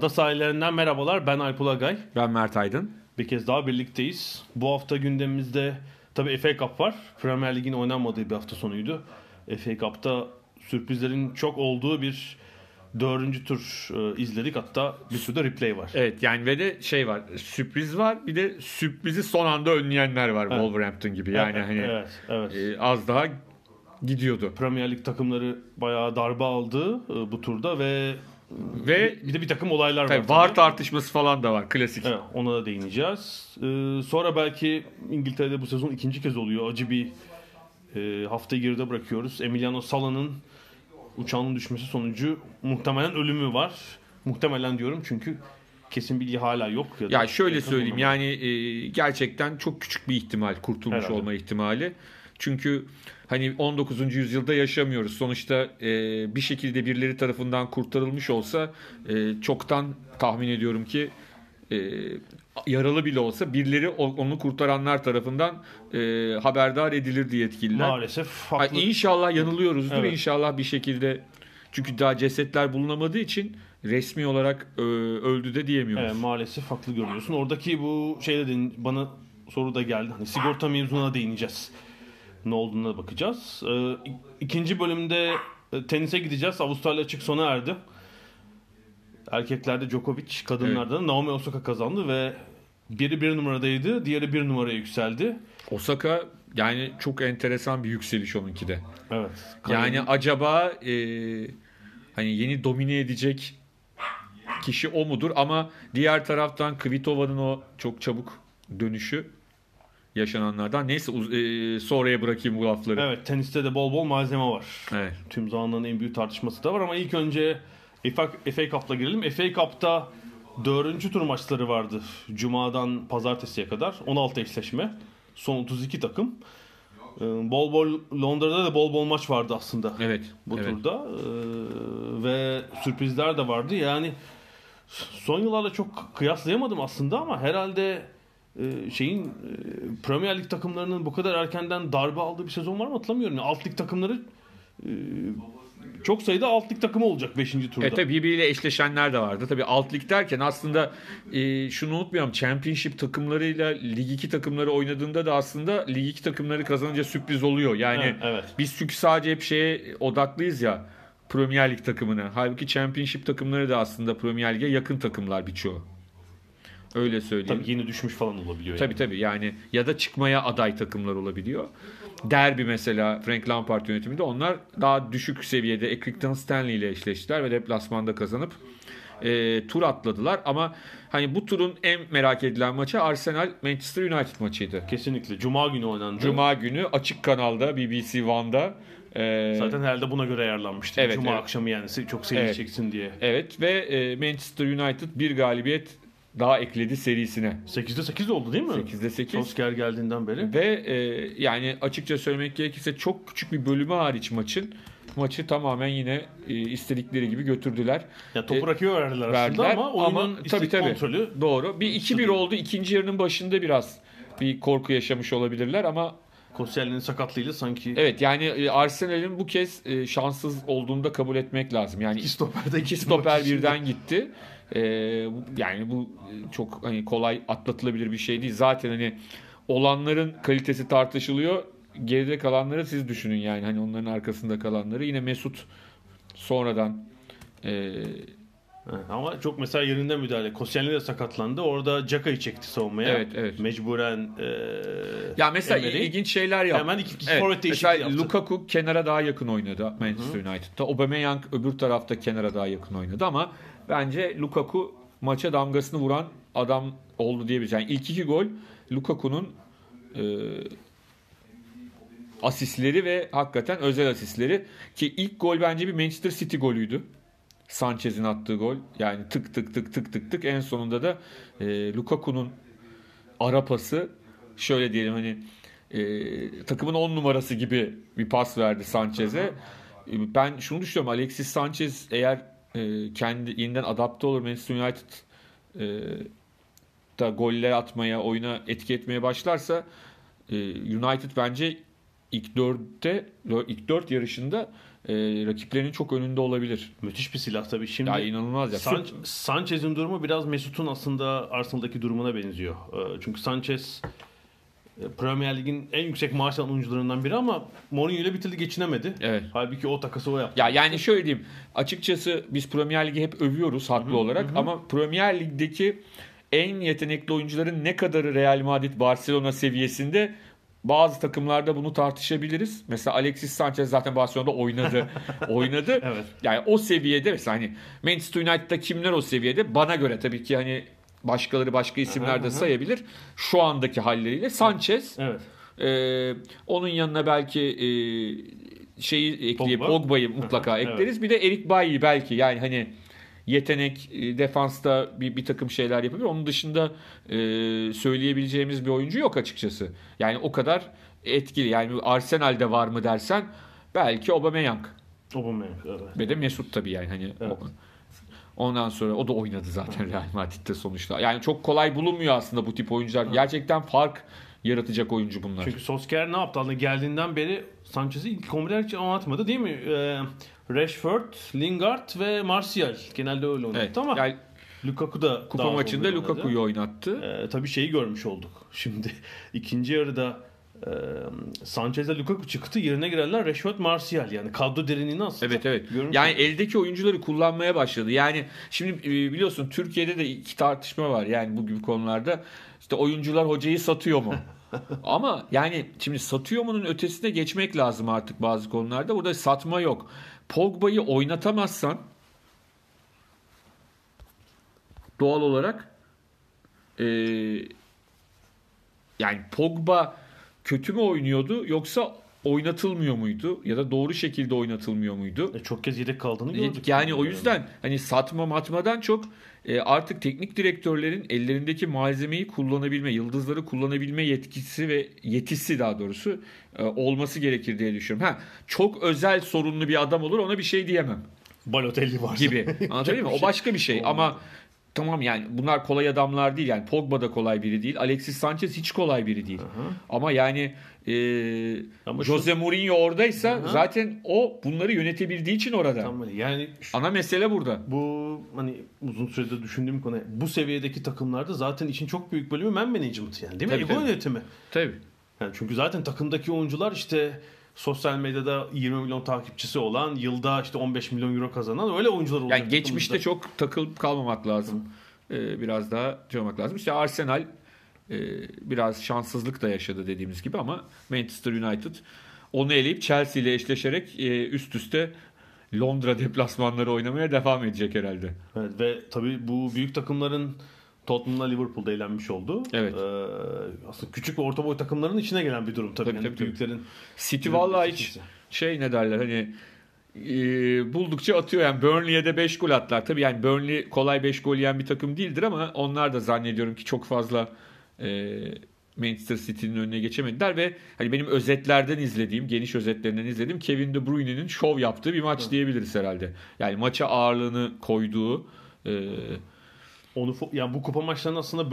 Ada sahillerinden merhabalar. Ben Alp Ulagay. Ben Mert Aydın. Bir kez daha birlikteyiz. Bu hafta gündemimizde tabii FA Cup var. Premier Lig'in oynanmadığı bir hafta sonuydu. FA Cup'ta sürprizlerin çok olduğu bir dördüncü tur e, izledik. Hatta bir sürü de replay var. Evet yani ve de şey var sürpriz var bir de sürprizi son anda önleyenler var Evet. Wolverhampton gibi. Yani evet, hani evet, evet. e, az daha gidiyordu. Premier Lig takımları bayağı darbe aldı e, bu turda ve Ve bir de bir takım olaylar var. tabii tabii. VAR tartışması falan da var klasik. Evet, ona da değineceğiz. Ee, sonra belki İngiltere'de bu sezon ikinci kez oluyor. Acı bir e, haftayı geride bırakıyoruz. Emiliano Sala'nın uçağının düşmesi sonucu muhtemelen ölümü var. Muhtemelen diyorum çünkü kesin bilgi hala yok. da Ya şöyle söyleyeyim yani e, gerçekten çok küçük bir ihtimal kurtulmuş Herhalde. olma ihtimali. Çünkü hani 19. yüzyılda yaşamıyoruz. Sonuçta e, bir şekilde birileri tarafından kurtarılmış olsa e, çoktan tahmin ediyorum ki e, yaralı bile olsa birileri onu kurtaranlar tarafından e, haberdar edilir diye yetkililer. Maalesef haklı. İnşallah yanılıyoruzdur. Evet. İnşallah bir şekilde çünkü daha cesetler bulunamadığı için resmi olarak e, öldü de diyemiyoruz. Evet, maalesef haklı görüyorsun. Oradaki bu şey dedin bana soru da geldi. Hani sigorta mevzuna değineceğiz. Ne olduğuna bakacağız. İk- ikinci bölümde e, tenise gideceğiz. Avustralya açık sona erdi. Erkeklerde Djokovic, kadınlarda da Naomi Osaka kazandı ve biri bir numaradaydı, diğeri bir numaraya yükseldi. Osaka yani çok enteresan bir yükseliş onunki de. Evet. Yani acaba e, hani yeni domine edecek kişi o mudur? Ama diğer taraftan Kvitova'nın o çok çabuk dönüşü yaşananlardan. Neyse e, sonraya bırakayım bu lafları. Evet, teniste de bol bol malzeme var. Evet. Tüm zamanların en büyük tartışması da var ama ilk önce FA, FA Cup'la girelim. FA Cup'ta dördüncü tur maçları vardı. Cuma'dan pazartesiye kadar. 16 eşleşme. Son 32 takım. Ee, Bol bol Londra'da da bol bol maç vardı aslında Evet. bu evet. turda. Ee, ve sürprizler de vardı. Yani son yıllarda çok kıyaslayamadım aslında ama herhalde şeyin e, Premier Lig takımlarının bu kadar erkenden darbe aldığı bir sezon var mı hatırlamıyorum. Yani alt lig takımları e, çok sayıda alt lig takımı olacak 5. turda. E tabi birbiriyle eşleşenler de vardı. Tabi alt lig derken aslında e, şunu unutmayalım. Championship takımlarıyla Lig 2 takımları oynadığında da aslında Lig 2 takımları kazanınca sürpriz oluyor. Yani Evet, evet. biz çünkü sadece hep şeye odaklıyız ya. Premier Lig takımına. Halbuki Championship takımları da aslında Premier Lig'e yakın takımlar birçoğu. Öyle söyleyeyim. Tabii yeni düşmüş falan olabiliyor. Tabii tabii yani ya da çıkmaya aday takımlar olabiliyor. Derby mesela Frank Lampard yönetiminde onlar daha düşük seviyede Accrington Stanley ile eşleştiler ve deplasmanda kazanıp e, tur atladılar. Ama hani bu turun en merak edilen maçı Arsenal Manchester United maçıydı. Kesinlikle. Cuma günü oynandı. Cuma günü açık kanalda BBC One'da e, Zaten herhalde buna göre ayarlanmıştı. Evet, Cuma evet. akşamı yani çok seyirci Evet. çeksin diye. evet ve e, Manchester United bir galibiyet daha ekledi serisine. 8'de 8 oldu değil mi? 8'de 8. Solskjaer geldiğinden beri. Ve e, yani açıkça söylemek gerekirse çok küçük bir bölümü hariç maçın maçı tamamen yine e, istedikleri gibi götürdüler. Ya topu E, rakibe verdiler, Verdiler aslında ama oyunun tabii, istek tabii. kontrolü Doğru. Bir 2-1 oldu. İkinci yarının başında biraz bir korku yaşamış olabilirler ama Koscielny'nin sakatlığıyla sanki evet yani e, Arsenal'in bu kez e, şanssız olduğunu da kabul etmek lazım. Yani iki stoperde iki stoper birden gitti. E, yani bu çok hani kolay atlatılabilir bir şey değil. Zaten hani olanların kalitesi tartışılıyor. Geride kalanları siz düşünün yani hani onların arkasında kalanları. Yine Mesut sonradan e, ama çok mesela yerinde müdahale. Koscielny de sakatlandı. Orada Caka'yı çekti savunmaya. Evet, evet. Mecburen e, ya mesela Emery ilginç şeyler yaptı. hemen iki, iki Evet, forvet mesela yaptı. Lukaku kenara daha yakın oynadı Manchester United'da. Aubameyang öbür tarafta kenara daha yakın oynadı ama bence Lukaku maça damgasını vuran adam oldu diyebiliriz. Yani ilk iki gol Lukaku'nun e, asistleri ve hakikaten özel asistleri ki ilk gol bence bir Manchester City golüydü. Sanchez'in attığı gol. Yani tık tık tık tık tık tık en sonunda da e, Lukaku'nun ara pası şöyle diyelim hani e, takımın 10 numarası gibi bir pas verdi Sanchez'e. Ben şunu düşünüyorum Alexis Sanchez eğer e, kendi yeniden adapte olur Manchester United e, da goller atmaya, oyuna etki etmeye başlarsa e, United bence ilk dörtte ilk dört yarışında e, rakiplerinin çok önünde olabilir. Müthiş bir silah tabii. Şimdi Ya inanılmaz ya. San- Sanchez'in durumu biraz Mesut'un aslında Arsenal'daki durumuna benziyor. Ee, Çünkü Sanchez e, Premier Lig'in en yüksek maaş alan oyuncularından biri ama Mourinho ile bir türlü geçinemedi. Evet. Halbuki o takası o yaptı. Ya yani şöyle diyeyim. Açıkçası biz Premier Lig'i hep övüyoruz haklı olarak ama Premier Lig'deki en yetenekli oyuncuların ne kadarı Real Madrid, Barcelona seviyesinde bazı takımlarda bunu tartışabiliriz. Mesela Alexis Sanchez zaten Barcelona'da oynadı. oynadı. Evet. Yani o seviyede mesela hani Manchester United'da kimler o seviyede? Bana göre tabii ki hani başkaları başka isimler de sayabilir. Şu andaki halleriyle Sanchez Evet. ee, onun yanına belki e, şeyi ekleyip Pogba. Pogba'yı mutlaka ekleriz. Bir de Erik Bailly belki yani hani yetenek e, defansta bir, bir takım şeyler yapabilir. Onun dışında e, söyleyebileceğimiz bir oyuncu yok açıkçası. Yani o kadar etkili. Yani Arsenal'de var mı dersen belki Aubameyang Aubameyang. Evet. ve de Mesut tabii yani hani Evet. o- Ondan sonra o da oynadı zaten Real Madrid'de sonuçta. Yani çok kolay bulunmuyor aslında bu tip oyuncular. Gerçekten fark yaratacak oyuncu bunlar. Çünkü Solskjaer ne yaptı? Aslında geldiğinden beri Sanchez'i ilk 11'e hiç oynatmadı değil mi? Ee, Rashford, Lingard ve Martial. Genelde öyle oynattı Evet. ama Yani Lukaku da kupa maçında 11'de oynadı. Lukaku'yu oynattı. Ee, tabii şeyi görmüş olduk. Şimdi ikinci yarıda e, Sanchez'le Lukaku çıktı. Yerine girenler Rashford, Martial. Yani kadro derinliğini aslında Evet evet. görmüş Yani olduk. eldeki oyuncuları kullanmaya başladı. Yani şimdi biliyorsun Türkiye'de de iki tartışma var yani bu gibi konularda. İşte oyuncular hocayı satıyor mu? Ama yani şimdi satıyor mu'nun ötesine geçmek lazım artık bazı konularda. Burada satma yok. Pogba'yı oynatamazsan doğal olarak e, yani Pogba kötü mü oynuyordu yoksa oynatılmıyor muydu ya da doğru şekilde oynatılmıyor muydu? E, çok kez yedek kaldığını gördük. Yani o yüzden hani satma matmadan çok e, artık teknik direktörlerin ellerindeki malzemeyi kullanabilme, yıldızları kullanabilme yetkisi ve yetisi daha doğrusu e, olması gerekir diye düşünüyorum. Ha çok özel sorunlu bir adam olur ona bir şey diyemem Balotelli var. gibi. Anlatabiliyor muyum? O başka bir şey ama tamam yani bunlar kolay adamlar değil yani Pogba da kolay biri değil. Alexis Sanchez hiç kolay biri değil. Ama yani e, Ama şu- Jose Mourinho oradaysa Aha. zaten o bunları yönetebildiği için orada. Tamam, yani şu- Ana mesele burada. bu hani uzun süredir düşündüğüm konu. Bu seviyedeki takımlarda zaten işin çok büyük bölümü man management yani değil mi? Tabii, Ego tabii. yönetimi. Tabii. Yani çünkü zaten takımdaki oyuncular işte sosyal medyada 20 milyon takipçisi olan, yılda işte 15 milyon euro kazanan öyle oyuncular olacak. Yani geçmişte çok takılıp kalmamak lazım. Ee, biraz daha şey olmak lazım. İşte Arsenal e, biraz şanssızlık da yaşadı dediğimiz gibi ama Manchester United onu eleyip Chelsea ile eşleşerek e, üst üste Londra deplasmanları oynamaya devam edecek herhalde. Evet, ve tabii bu büyük takımların Tottenham'la Liverpool'da eğlenmiş oldu. Evet. Ee, aslında küçük ve orta boy takımların içine gelen bir durum tabii. Tabii, yani tabii, büyüklerin. City vallahi hiç şey ne derler hani e, buldukça atıyor yani Burnley'e de 5 gol attılar. Tabii yani Burnley kolay 5 gol yiyen bir takım değildir ama onlar da zannediyorum ki çok fazla e, Manchester City'nin önüne geçemediler ve hani benim özetlerden izlediğim, geniş özetlerinden izlediğim Kevin De Bruyne'nin şov yaptığı bir maç diyebiliriz herhalde. Yani maça ağırlığını koyduğu e, Onu yani bu kupa maçlarında aslında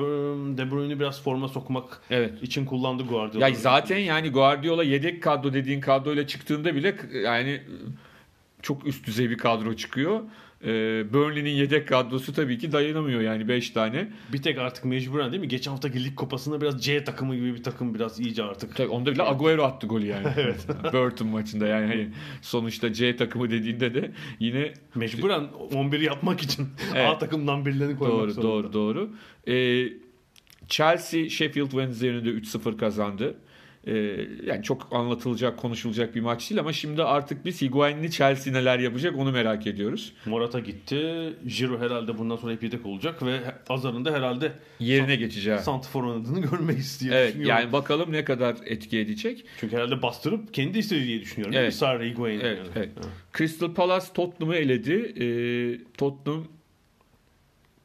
De Bruyne'i biraz forma sokmak evet. için kullandı Guardiola. Ya zaten yani Guardiola yedek kadro dediğin kadroyla çıktığında bile yani çok üst düzey bir kadro çıkıyor. Ee, Burnley'nin yedek kadrosu tabii ki dayanamıyor yani 5 tane. bir tek artık mecburen değil mi? Geçen haftaki lig kupasında biraz C takımı gibi bir takım biraz iyice artık. Tabii onda bile Agüero attı golü yani. Burton maçında yani hani sonuçta C takımı dediğinde de yine Mecburen 11 yapmak için Evet. A takımdan birilerini koymak doğru zorunda. doğru doğru. Ee, Chelsea Sheffield Wednesday'ın de 3-0 kazandı. Ee, yani çok anlatılacak, konuşulacak bir maç değil ama şimdi artık biz Higuain'li Chelsea neler yapacak onu merak ediyoruz. Morata gitti. Giroud herhalde bundan sonra hep yedek olacak ve Azar'ın da herhalde Yerine geçeceği. Santifor oynadığını görmeyiz diye Evet yani bakalım ne kadar etki edecek. Çünkü herhalde bastırıp kendi istediği diye düşünüyorum. Evet. Sarı Higuain. Evet, yani. evet. Crystal Palace Tottenham'ı eledi. Ee, Tottenham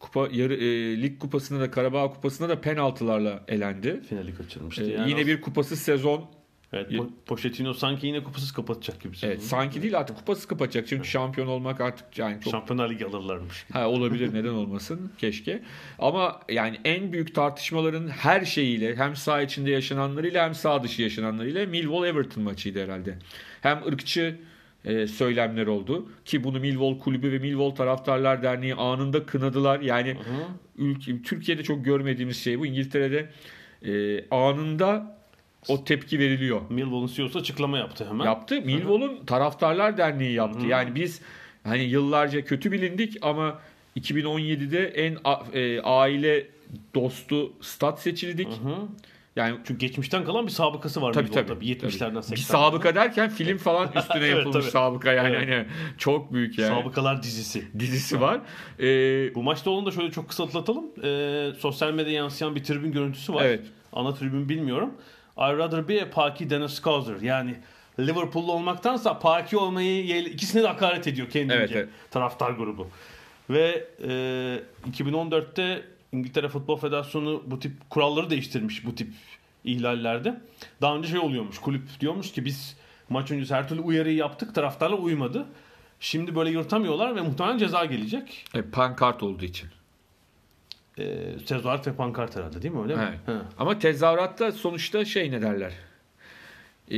kupa yarı e, lig kupasında da Karabağ kupasında da penaltılarla elendi. Finali kaçırmıştı. Ee, yani yine bir kupasız sezon. Evet, Po- Pochettino sanki yine kupasız kapatacak gibi. Evet, sanki değil artık kupasız kapatacak. Çünkü şampiyon olmak artık yani çok Şampiyonlar Ligi alırlarmış. Ha, olabilir neden olmasın keşke. Ama yani en büyük tartışmaların her şeyiyle hem saha içinde yaşananlarıyla hem saha dışı yaşananlarıyla Millwall Everton maçıydı herhalde. Hem ırkçı e, söylemler oldu ki bunu Millwall kulübü ve Millwall taraftarlar derneği anında kınadılar. Yani ülke, Türkiye'de çok görmediğimiz şey bu. İngiltere'de e, anında o tepki veriliyor. Millwall'un CEO'su açıklama yaptı hemen. Yaptı. Millwall'un taraftarlar derneği yaptı. Yani biz hani yıllarca kötü bilindik ama 2017'de en a- e, aile dostu stat seçildik. Hı hı. Yani Çünkü geçmişten kalan bir sabıkası var tabii tabii. Bir 70'lerden tabii. 80'lerden. Bir sabıka derken film falan üstüne Evet, yapılmış tabii. sabıka yani Evet. hani çok büyük yani. Sabıkalar dizisi. Dizisi var. Ee, Bu maçta onu da şöyle çok kısa atlatalım. Ee, sosyal medyaya yansıyan bir tribün görüntüsü var. Evet. Ana tribün bilmiyorum. I rather be a Paki than a Scouser. Yani Liverpool'lu olmaktansa Paki olmayı ikisine de hakaret ediyor kendince. Evet, evet. Taraftar grubu. Ve e, 2014'te İngiltere Futbol Federasyonu bu tip kuralları değiştirmiş bu tip ihlallerde. Daha önce şey oluyormuş. Kulüp diyormuş ki biz maç öncesi her türlü uyarıyı yaptık. Taraftarlar uymadı. Şimdi böyle yırtamıyorlar ve muhtemelen ceza gelecek. e, pankart olduğu için. E, tezahürat ve pankart herhalde değil mi öyle mi? Evet. He. Ama tezahüratta sonuçta şey ne derler? Ee,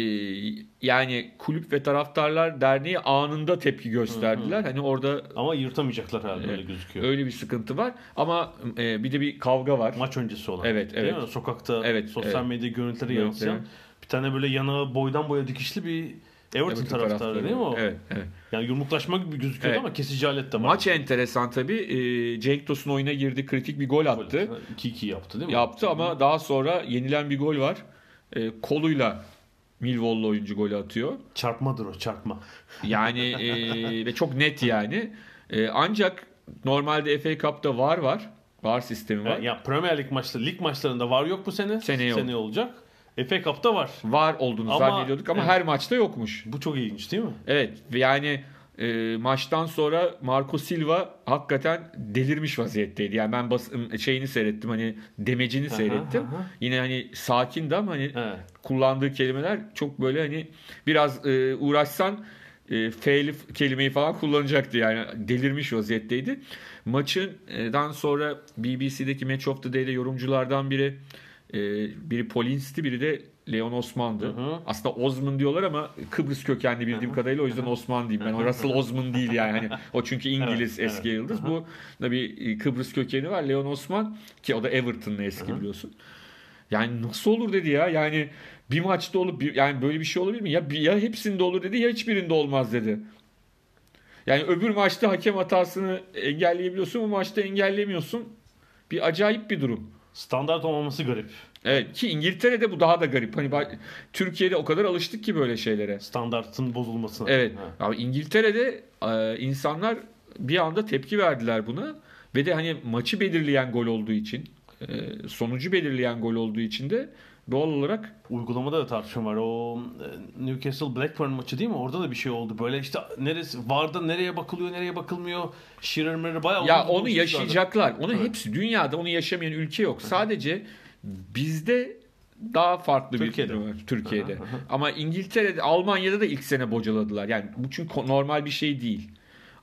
yani kulüp ve taraftarlar derneği anında tepki gösterdiler. Hani orada Ama yırtamayacaklar herhalde öyle gözüküyor. öyle bir sıkıntı var. Ama e, bir de bir kavga var. Maç öncesi olan. Evet, evet. mi? Sokakta Evet, sosyal evet. medya görüntüleri Evet, yansıyan evet. bir tane böyle yanağı boydan boya dikişli bir Everton, Everton taraftarı değil mi o? Evet, evet. Yani yumruklaşma gibi gözüküyordu Evet. ama kesici alet de var. Maç enteresan tabii. Ee, Cenk Tosun oyuna girdi. Kritik bir gol attı. 2-2 yaptı değil mi? Yaptı ama daha sonra yenilen bir gol var. Ee, koluyla Millwall'lu oyuncu golü atıyor. Çarpmadır o çarpma. Yani e, ve çok net yani. E, ancak normalde FA Cup'ta var var. Var sistemi var. Ya Premier Lig maçları, lig maçlarında var yok bu sene. Seneye yok. Seneye olacak. FA Cup'ta var. Var olduğunu Ama- zannediyorduk ama Evet. her maçta yokmuş. Bu çok ilginç değil mi? Evet ve yani e, maçtan sonra Marco Silva hakikaten delirmiş vaziyetteydi. Yani ben bas, şeyini seyrettim hani demecini seyrettim. aha. Yine hani sakindi ama hani Evet. kullandığı kelimeler çok böyle hani biraz e, uğraşsan e, F'li kelimeyi falan kullanacaktı yani delirmiş vaziyetteydi. Maçından sonra BBC'deki Match of the Day'de yorumculardan biri e, biri Polins'ti biri de Leon Osman'dı. Hı hı. Aslında Osman diyorlar ama Kıbrıs kökenli bildiğim kadarıyla o yüzden Osman diyeyim ben. O Russell Osman değil yani. Hani o çünkü İngiliz Evet, eski evet. yıldız. Bu da bir e, Kıbrıs kökeni var. Leon Osman ki o da Everton'lı eski biliyorsun. Yani nasıl olur dedi ya. Yani bir maçta olup bir, yani böyle bir şey olabilir mi? Ya ya hepsinde olur dedi ya hiçbirinde olmaz dedi. Yani öbür maçta hakem hatasını engelleyebiliyorsun bu maçta engellemiyorsun. Bir acayip bir durum. Standart olmaması garip. Evet ki İngiltere'de bu daha da garip. Hani bak, Türkiye'de o kadar alıştık ki böyle şeylere. Standartın bozulmasına. Evet. Ha. Ama İngiltere'de e, insanlar bir anda tepki verdiler buna ve de hani maçı belirleyen gol olduğu için, e, sonucu belirleyen gol olduğu için de doğal olarak Uygulamada da tartışma var. O e, Newcastle Blackburn maçı değil mi? Orada da bir şey oldu. Böyle işte neresi varda nereye bakılıyor, nereye bakılmıyor. Shearer Murray bayağı ya onu yaşayacaklar. Onu Evet. hepsi dünyada onu yaşamayan ülke yok. Sadece bizde daha farklı Türkiye'de. bir var Türkiye'de. Ama İngiltere'de, Almanya'da da ilk sene bocaladılar. Yani bu çünkü normal bir şey değil.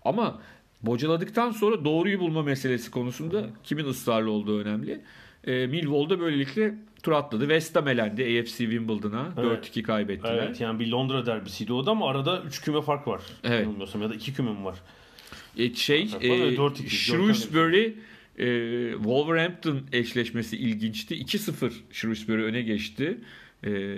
Ama bocaladıktan sonra doğruyu bulma meselesi konusunda kimin ısrarlı olduğu önemli. E, Millwall'da böylelikle tur atladı. West Ham elendi AFC Wimbledon'a. Evet. 4-2 kaybettiler. Evet yani bir Londra derbisiydi o da ama arada 3 küme fark var. Evet. Yanılmıyorsam ya da 2 küme mi var? E, şey e, var ve 4-2, Shrewsbury e, Wolverhampton eşleşmesi ilginçti. 2-0 Shrewsbury öne geçti. E,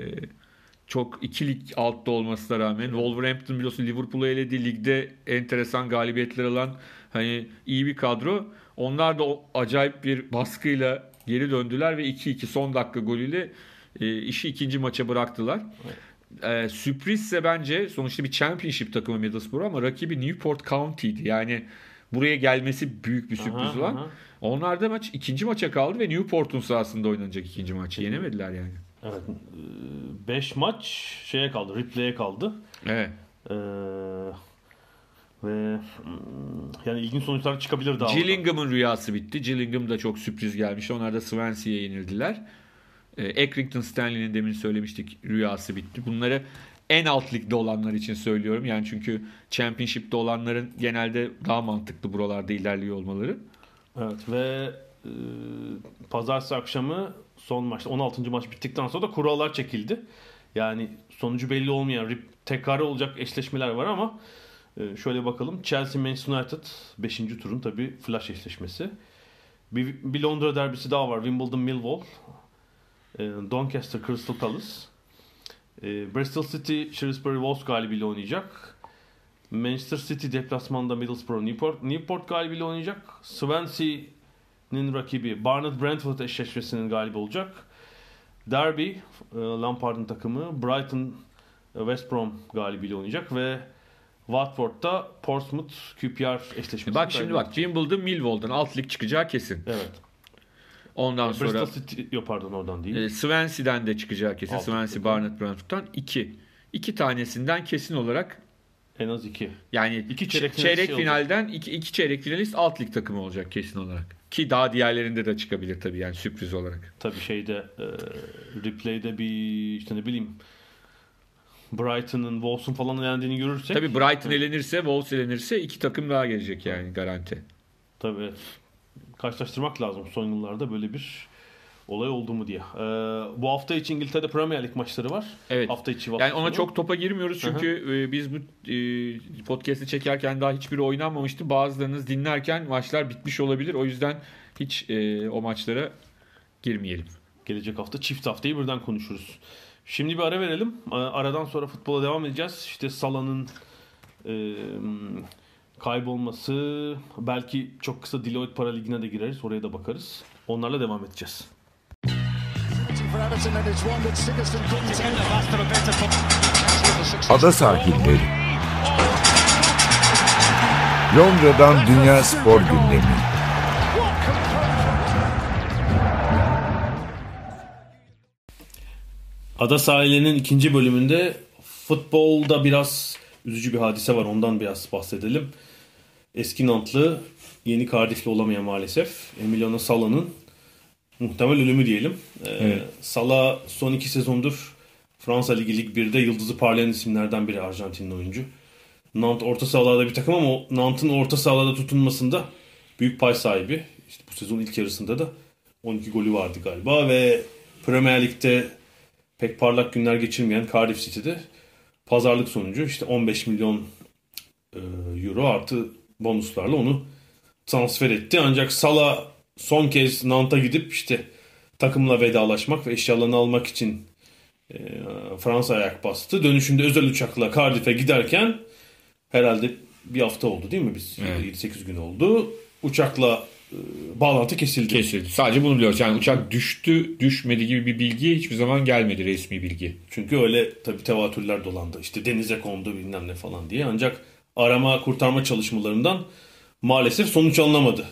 çok ikilik altta olmasına rağmen Wolverhampton biliyorsun Liverpool'u eledi. Ligde enteresan galibiyetler alan hani iyi bir kadro. Onlar da o acayip bir baskıyla geri döndüler ve 2-2 son dakika golüyle e, işi ikinci maça bıraktılar. E, sürprizse bence sonuçta bir championship takımı Middlesbrough ama rakibi Newport County'di. Yani buraya gelmesi büyük bir sürpriz Aha, olan. aha. Onlar da maç ikinci maça kaldı ve Newport'un sahasında oynanacak ikinci maçı. Yenemediler yani. Evet. 5 maç şeye kaldı. Replay'e kaldı. Evet. Ee, ve hmm, yani ilginç sonuçlar çıkabilir daha. Gillingham'ın rüyası bitti. Gillingham da çok sürpriz gelmiş. Onlar da Swansea'ya yenildiler. Ee, Accrington Stanley'nin demin söylemiştik rüyası bitti. Bunları en alt ligde olanlar için söylüyorum. Yani çünkü Championship'te olanların genelde daha mantıklı buralarda ilerliyor olmaları. Evet ve e, pazartesi akşamı son maçta 16. maç bittikten sonra da kurallar çekildi. Yani sonucu belli olmayan tekrarı olacak eşleşmeler var ama e, şöyle bakalım. Chelsea Manchester United 5. turun tabii flash eşleşmesi. Bir, bir Londra derbisi daha var. Wimbledon Millwall. E, Doncaster Crystal Palace. E, Bristol City Shrewsbury Wolves galibiyle oynayacak. Manchester City deplasmanda Middlesbrough Newport, Newport galibiyle oynayacak. Swansea'nin rakibi Barnet Brentford eşleşmesinin galibi olacak. Derby e, Lampard'ın takımı Brighton e, West Brom galibiyle oynayacak ve Watford'da Portsmouth QPR eşleşmesi. Bak şimdi bak Wimbledon Millwall'dan alt lig çıkacağı kesin. Evet. Ondan sonra Bristol City yok pardon oradan değil. e, Swansea'den de çıkacağı kesin. Alt Swansea ligde. Barnet Brentford'dan 2. İki tanesinden kesin olarak En az iki. Yani İki çeyrek çeyrek, şey finalden iki, iki çeyrek finalist alt lig takımı olacak kesin olarak. Ki daha diğerlerinde de çıkabilir tabii yani sürpriz olarak. Tabii şeyde e, replay'de bir işte ne bileyim Brighton'ın Wolves'un falan elendiğini görürsek Tabii Brighton elenirse, Wolves elenirse iki takım daha gelecek yani garanti. Tabii evet. karşılaştırmak lazım son yıllarda böyle bir olay oldu mu diye. Ee, bu hafta içi İngiltere'de Premier Lig maçları var. Evet. Hafta içi hafta Yani ona çok topa girmiyoruz çünkü e, biz bu e, podcast'i çekerken daha hiçbiri oynanmamıştı. Bazılarınız dinlerken maçlar bitmiş olabilir. O yüzden hiç e, o maçlara girmeyelim. gelecek hafta çift haftayı birden konuşuruz. Şimdi bir ara verelim. Aradan sonra futbola devam edeceğiz. İşte Salah'ın e, kaybolması belki çok kısa Deloitte Para Ligi'ne de gireriz. Oraya da bakarız. Onlarla devam edeceğiz. Ada sahilleri. Londra'dan Dünya Spor Gündemi. Ada sahilinin ikinci bölümünde futbolda biraz üzücü bir hadise var. Ondan biraz bahsedelim. Eski Nantlı yeni Cardiff'li olamayan maalesef. Emiliano Salah'ın muhtemel ölümü diyelim. Ee, Salah son iki sezondur Fransa Ligi Lig 1'de yıldızı parlayan isimlerden biri Arjantinli oyuncu. Nantes orta sahalarda bir takım ama o Nantes'ın orta sahalarda tutunmasında büyük pay sahibi. İşte bu sezon ilk yarısında da 12 golü vardı galiba ve Premier Lig'de pek parlak günler geçirmeyen Cardiff City'de pazarlık sonucu işte 15 milyon e, euro artı bonuslarla onu transfer etti. Ancak Salah son kez Nantes'a gidip işte takımla vedalaşmak ve eşyalarını almak için e, Fransa ayak bastı. Dönüşünde özel uçakla Cardiff'e giderken herhalde bir hafta oldu değil mi biz? Evet. 7-8 gün oldu. Uçakla bağlantı kesildi. Kesildi. Sadece bunu biliyoruz. Yani uçak düştü, düşmedi gibi bir bilgi hiçbir zaman gelmedi resmi bilgi. Çünkü öyle tabii tevatürler dolandı. İşte denize kondu bilmem ne falan diye. Ancak arama kurtarma çalışmalarından maalesef sonuç alınamadı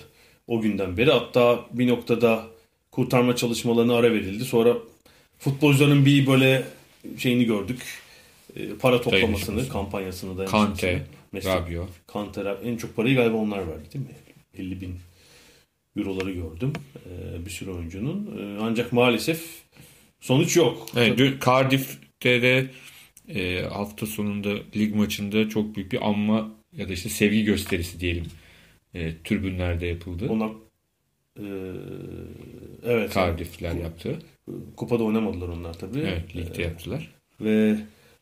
o günden beri. Hatta bir noktada kurtarma çalışmalarına ara verildi. Sonra futbolcuların bir böyle şeyini gördük. E, para toplamasını, kampanyasını da. Kante, Rabio. Kante, en çok parayı galiba onlar verdi değil mi? 50 bin euroları gördüm e, bir sürü oyuncunun. E, ancak maalesef sonuç yok. Evet, dün Cardiff'te de e, hafta sonunda lig maçında çok büyük bir anma ya da işte sevgi gösterisi diyelim e, tribünlerde yapıldı. Onlar e, evet. Cardiff'ler yaptı. Kupada oynamadılar onlar tabii. Evet, ligde yaptılar. Ve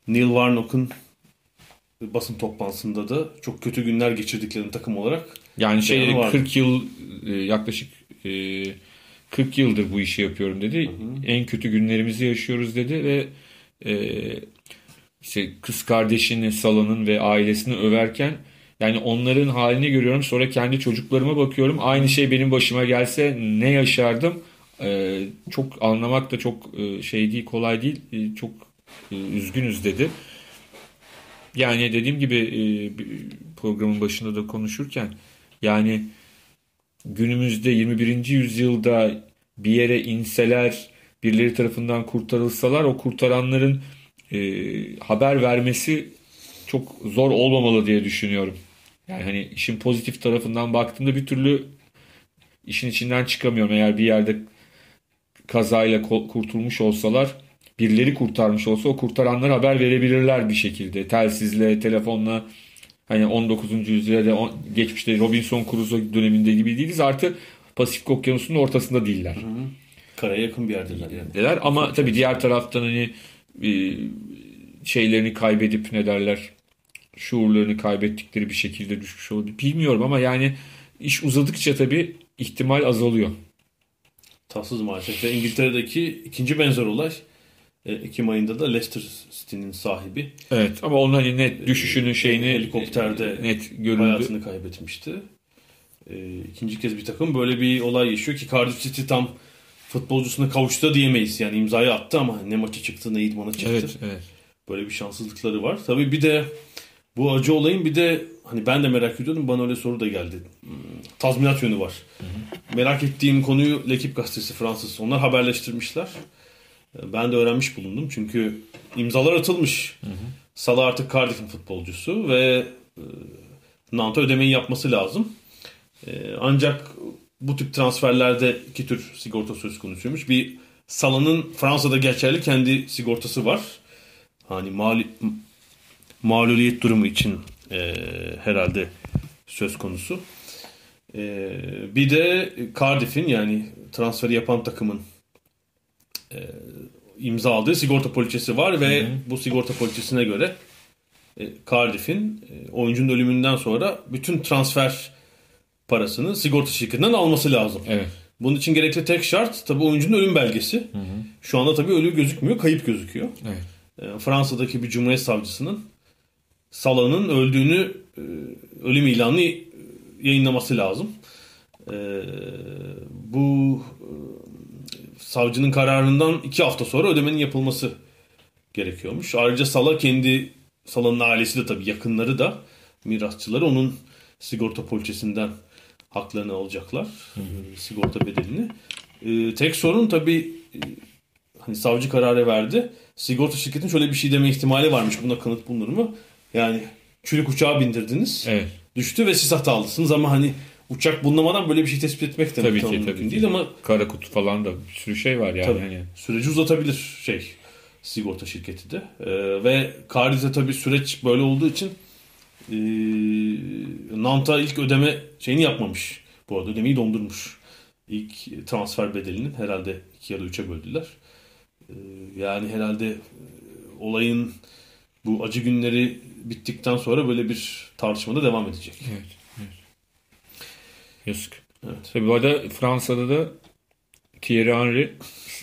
Neil Warnock'un basın toplantısında da çok kötü günler geçirdiklerini takım olarak Yani şey Beyanı vardı. 40 yıl e, yaklaşık e, 40 yıldır bu işi yapıyorum dedi. En kötü günlerimizi yaşıyoruz dedi ve e, işte kız kardeşini Salah'ın ve ailesini överken yani onların halini görüyorum sonra kendi çocuklarıma bakıyorum aynı şey benim başıma gelse ne yaşardım e, çok anlamak da çok e, şey değil kolay değil E, çok e, üzgünüz dedi. Yani dediğim gibi e, programın başında da konuşurken yani günümüzde 21. yüzyılda bir yere inseler birileri tarafından kurtarılsalar o kurtaranların e, haber vermesi çok zor olmamalı diye düşünüyorum. Yani hani işin pozitif tarafından baktığımda bir türlü işin içinden çıkamıyorum. Eğer bir yerde kazayla kurtulmuş olsalar birileri kurtarmış olsa o kurtaranlar haber verebilirler bir şekilde. Telsizle, telefonla hani 19. yüzyılda on- geçmişte Robinson Crusoe döneminde gibi değiliz. Artı Pasifik Okyanusu'nun ortasında değiller. Karaya yakın bir yerdeler yani. Deler. Ama tabii diğer taraftan hani e, şeylerini kaybedip ne derler şuurlarını kaybettikleri bir şekilde düşmüş oldu. Bilmiyorum ama yani iş uzadıkça tabii ihtimal azalıyor. Tatsız maalesef. Ve İngiltere'deki ikinci benzer olay Ekim ayında da Leicester City'nin sahibi Evet ama onun hani net düşüşünün şeyini helikopterde net görüldü. hayatını kaybetmişti. E, ikinci kez bir takım böyle bir olay yaşıyor ki Cardiff City tam futbolcusuna kavuştu diyemeyiz. Yani imzayı attı ama ne maçı çıktı ne idmana çıktı. Evet, evet. Böyle bir şanssızlıkları var. Tabii bir de bu acı olayın bir de hani ben de merak ediyordum bana öyle soru da geldi. Hmm, Tazminat yönü var. Merak ettiğim konuyu L'Equipe gazetesi Fransız onlar haberleştirmişler. Ben de öğrenmiş bulundum çünkü imzalar atılmış. Salah artık Cardiff'in futbolcusu ve e, Nant'a ödemeyi yapması lazım. E, Ancak bu tip transferlerde iki tür sigorta söz konusuymuş. Bir Salah'ın Fransa'da geçerli kendi sigortası var. Hani mali, mağluliyet durumu için e, herhalde söz konusu. E, bir de Cardiff'in yani transferi yapan takımın e, imza aldığı sigorta poliçesi var ve bu sigorta poliçesine göre e, Cardiff'in e, oyuncunun ölümünden sonra bütün transfer parasını sigorta şirketinden alması lazım. Evet. Bunun için gerekli tek şart tabii oyuncunun ölüm belgesi. Şu anda tabii ölü gözükmüyor, kayıp gözüküyor. Evet. E, Fransa'daki bir cumhuriyet savcısının Salah'ın öldüğünü e, ölüm ilanı yayınlaması lazım. E, bu savcının kararından iki hafta sonra ödemenin yapılması gerekiyormuş. Ayrıca Salah kendi Salah'ın ailesi de tabii yakınları da mirasçıları onun sigorta poliçesinden haklarını alacaklar. E, sigorta bedelini. E, tek sorun tabii e, hani savcı kararı verdi. Sigorta şirketinin şöyle bir şey deme ihtimali varmış. Buna kanıt bulunur mu? Yani çürük uçağa bindirdiniz. Evet. Düştü ve siz hatalısınız ama hani uçak bulunmadan böyle bir şey tespit etmek de Tabii ki tabii değil ki. ama Kara kutu falan da bir sürü şey var yani. Tabii. Hani. süreci uzatabilir şey sigorta şirketi de. Ee, ve Cardiff'te tabii süreç böyle olduğu için ee, Nant'a ilk ödeme şeyini yapmamış. Bu arada ödemeyi dondurmuş. İlk transfer bedelinin herhalde 2 ya da 3'e böldüler. Ee, yani herhalde e, olayın bu acı günleri bittikten sonra böyle bir tartışmada devam edecek. Evet. Evet. Yazık. Evet. Tabii bu arada Fransa'da da Thierry Henry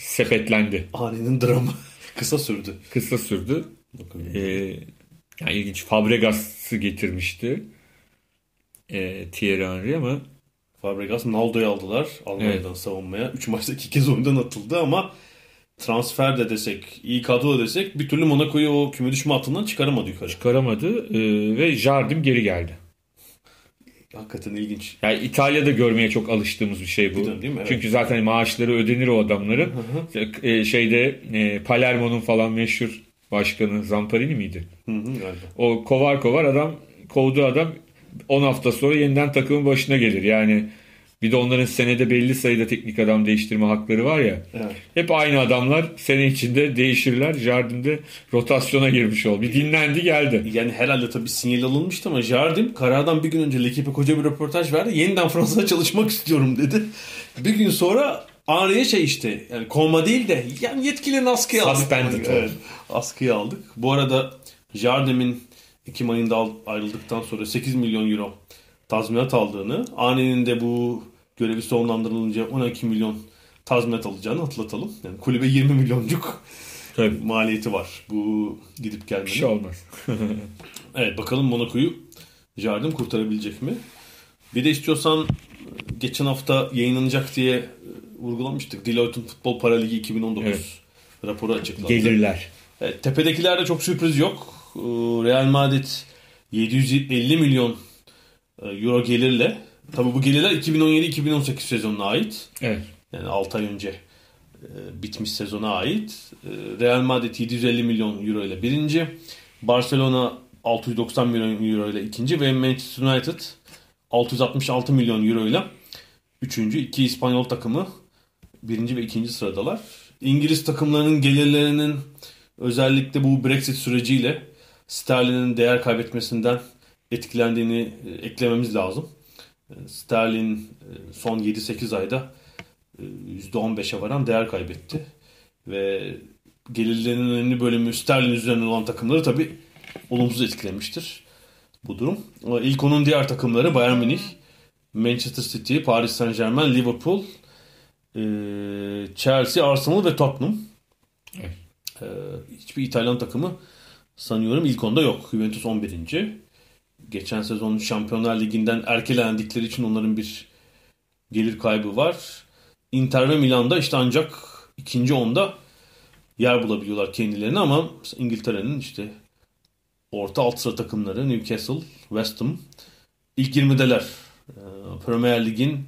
sepetlendi. Aninin dramı kısa sürdü. Kısa sürdü. Bakın. Ee, yani ilginç Fabregas'ı getirmişti. Ee, Thierry Henry ama Fabregas Naldo'yu aldılar Almanya'dan savunmaya. 3 maçta 2 kez oyundan atıldı ama transfer de desek, iyi kadro da desek bir türlü Monaco'yu o küme düşme hattından çıkaramadı yukarı. çıkaramadı ee, ve Jardim geri geldi. Hakikaten ilginç. Yani İtalya'da görmeye çok alıştığımız bir şey bu. Bir dön değil mi? Evet. Çünkü zaten maaşları ödenir o adamların. Ee, şeyde e, Palermo'nun falan meşhur başkanı Zamparini miydi? Hı hı, galiba. O kovar kovar adam kovduğu adam 10 hafta sonra yeniden takımın başına gelir. Yani bir de onların senede belli sayıda teknik adam değiştirme hakları var ya. Evet. Hep aynı adamlar sene içinde değişirler. Jardim'de rotasyona girmiş ol. Bir dinlendi geldi. Yani herhalde tabii sinyal alınmıştı ama Jardim karardan bir gün önce L'Equipe koca bir röportaj verdi. Yeniden Fransa'da çalışmak istiyorum dedi. Bir gün sonra Henry'e şey işte yani kovma değil de yani yetkilerini askıya aldık. Suspended oldu. Evet, askıya aldık. Bu arada Jardim'in Ekim ayında ayrıldıktan sonra 8 milyon euro tazminat aldığını, Ane'nin de bu görevi sonlandırılınca 12 milyon tazminat alacağını hatırlatalım. Yani kulübe 20 milyoncuk Tabii. maliyeti var bu gidip Bir gelmenin. şey olmaz. Evet bakalım Monaco'yu Jardim kurtarabilecek mi? Bir de istiyorsan geçen hafta yayınlanacak diye vurgulamıştık. Deloitte'un Futbol Para Ligi 2019 Evet. raporu açıklandı. Gelirler. Evet, tepedekilerde çok sürpriz yok. Ee, Real Madrid 750 milyon e, euro gelirle tabi bu gelirler 2017-2018 sezonuna ait. Evet. Yani 6 ay önce e, bitmiş sezona ait. E, Real Madrid 750 milyon euro ile birinci. Barcelona 690 milyon euro ile ikinci ve Manchester United 666 milyon euro ile üçüncü. İki İspanyol takımı birinci ve ikinci sıradalar. İngiliz takımlarının gelirlerinin özellikle bu Brexit süreciyle sterlinin değer kaybetmesinden etkilendiğini e, eklememiz lazım. E, Sterlin e, son 7-8 ayda e, %15'e varan değer kaybetti. Ve gelirlerinin önemli bölümü sterlin üzerinden olan takımları tabi olumsuz etkilemiştir bu durum. İlk onun diğer takımları Bayern Münih, Manchester City, Paris Saint Germain, Liverpool, e, Chelsea, Arsenal ve Tottenham. Evet. E, hiçbir İtalyan takımı sanıyorum ilk onda yok. Juventus 11. Geçen sezon Şampiyonlar Ligi'nden erkelendikleri için onların bir gelir kaybı var. Inter ve Milan'da işte ancak ikinci onda yer bulabiliyorlar kendilerini ama İngiltere'nin işte orta alt sıra takımları Newcastle, West Ham ilk 20'deler. Ee, Premier Lig'in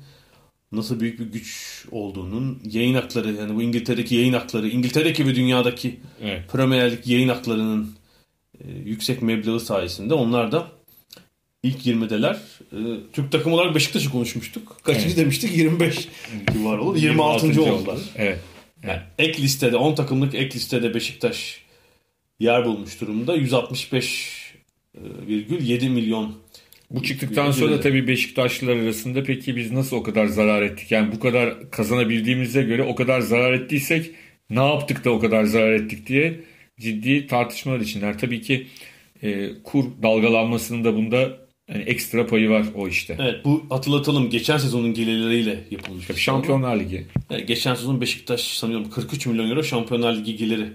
nasıl büyük bir güç olduğunun yayın hakları yani bu İngiltere'deki yayın hakları İngiltere'deki ve dünyadaki Evet. Premier Lig yayın haklarının e, yüksek meblağı sayesinde onlar da ilk 20'deler. E, Türk takım olarak Beşiktaş'ı konuşmuştuk. Kaçıncı Evet. demiştik? 25 civarı olur. 26. 26. oldular. Evet. Yani ek listede 10 takımlık ek listede Beşiktaş yer bulmuş durumda. 165,7 milyon Bu çıktıktan sonra tabii Beşiktaşlılar arasında peki biz nasıl o kadar zarar ettik? Yani bu kadar kazanabildiğimize göre o kadar zarar ettiysek ne yaptık da o kadar zarar ettik diye ciddi tartışmalar içindeler. Tabii ki e, kur dalgalanmasının da bunda yani ekstra payı var o işte. Evet bu hatırlatalım geçen sezonun gelirleriyle yapılmış. şey. Şampiyonlar Ligi. Yani geçen sezon Beşiktaş sanıyorum 43 milyon euro Şampiyonlar Ligi geliri